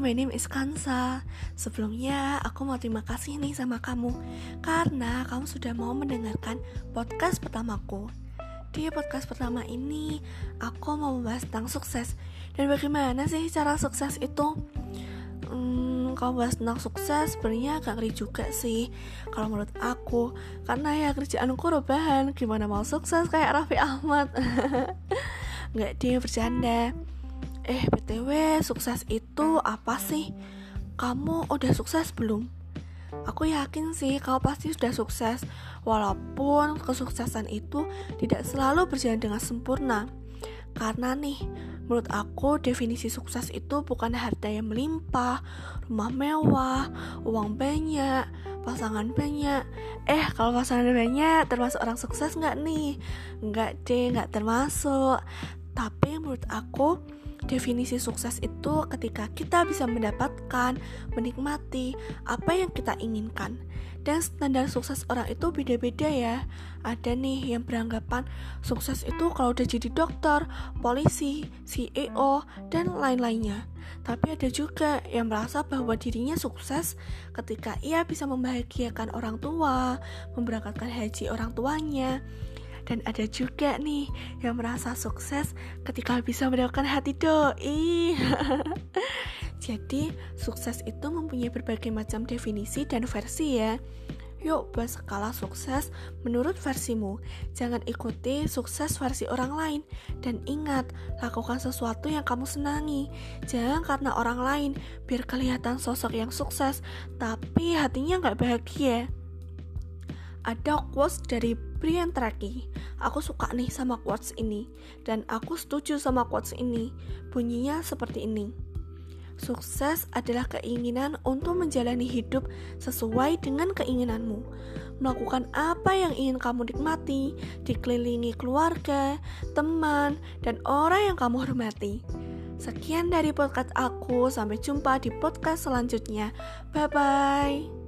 my name is Kansa. Sebelumnya, aku mau terima kasih nih sama kamu karena kamu sudah mau mendengarkan podcast pertamaku. Di podcast pertama ini, aku mau membahas tentang sukses dan bagaimana sih cara sukses itu. Hmm, kalau bahas tentang sukses sebenarnya agak ngeri juga sih kalau menurut aku karena ya kerjaanku rebahan gimana mau sukses kayak Raffi Ahmad nggak dia bercanda Eh, BTW, sukses itu apa sih? Kamu udah sukses belum? Aku yakin sih kau pasti sudah sukses, walaupun kesuksesan itu tidak selalu berjalan dengan sempurna. Karena nih, menurut aku definisi sukses itu bukan harta yang melimpah, rumah mewah, uang banyak, pasangan banyak. Eh, kalau pasangan banyak termasuk orang sukses nggak nih? Nggak deh, nggak termasuk. Tapi menurut aku, Definisi sukses itu ketika kita bisa mendapatkan, menikmati apa yang kita inginkan. Dan standar sukses orang itu beda-beda ya. Ada nih yang beranggapan sukses itu kalau udah jadi dokter, polisi, CEO, dan lain-lainnya. Tapi ada juga yang merasa bahwa dirinya sukses ketika ia bisa membahagiakan orang tua, memberangkatkan haji orang tuanya, dan ada juga nih yang merasa sukses ketika bisa mendapatkan hati doi. Jadi, sukses itu mempunyai berbagai macam definisi dan versi ya. Yuk bahas skala sukses menurut versimu Jangan ikuti sukses versi orang lain Dan ingat, lakukan sesuatu yang kamu senangi Jangan karena orang lain Biar kelihatan sosok yang sukses Tapi hatinya gak bahagia ada quotes dari Brian Tracy. Aku suka nih sama quotes ini dan aku setuju sama quotes ini. Bunyinya seperti ini. Sukses adalah keinginan untuk menjalani hidup sesuai dengan keinginanmu. Melakukan apa yang ingin kamu nikmati, dikelilingi keluarga, teman, dan orang yang kamu hormati. Sekian dari podcast aku, sampai jumpa di podcast selanjutnya. Bye bye.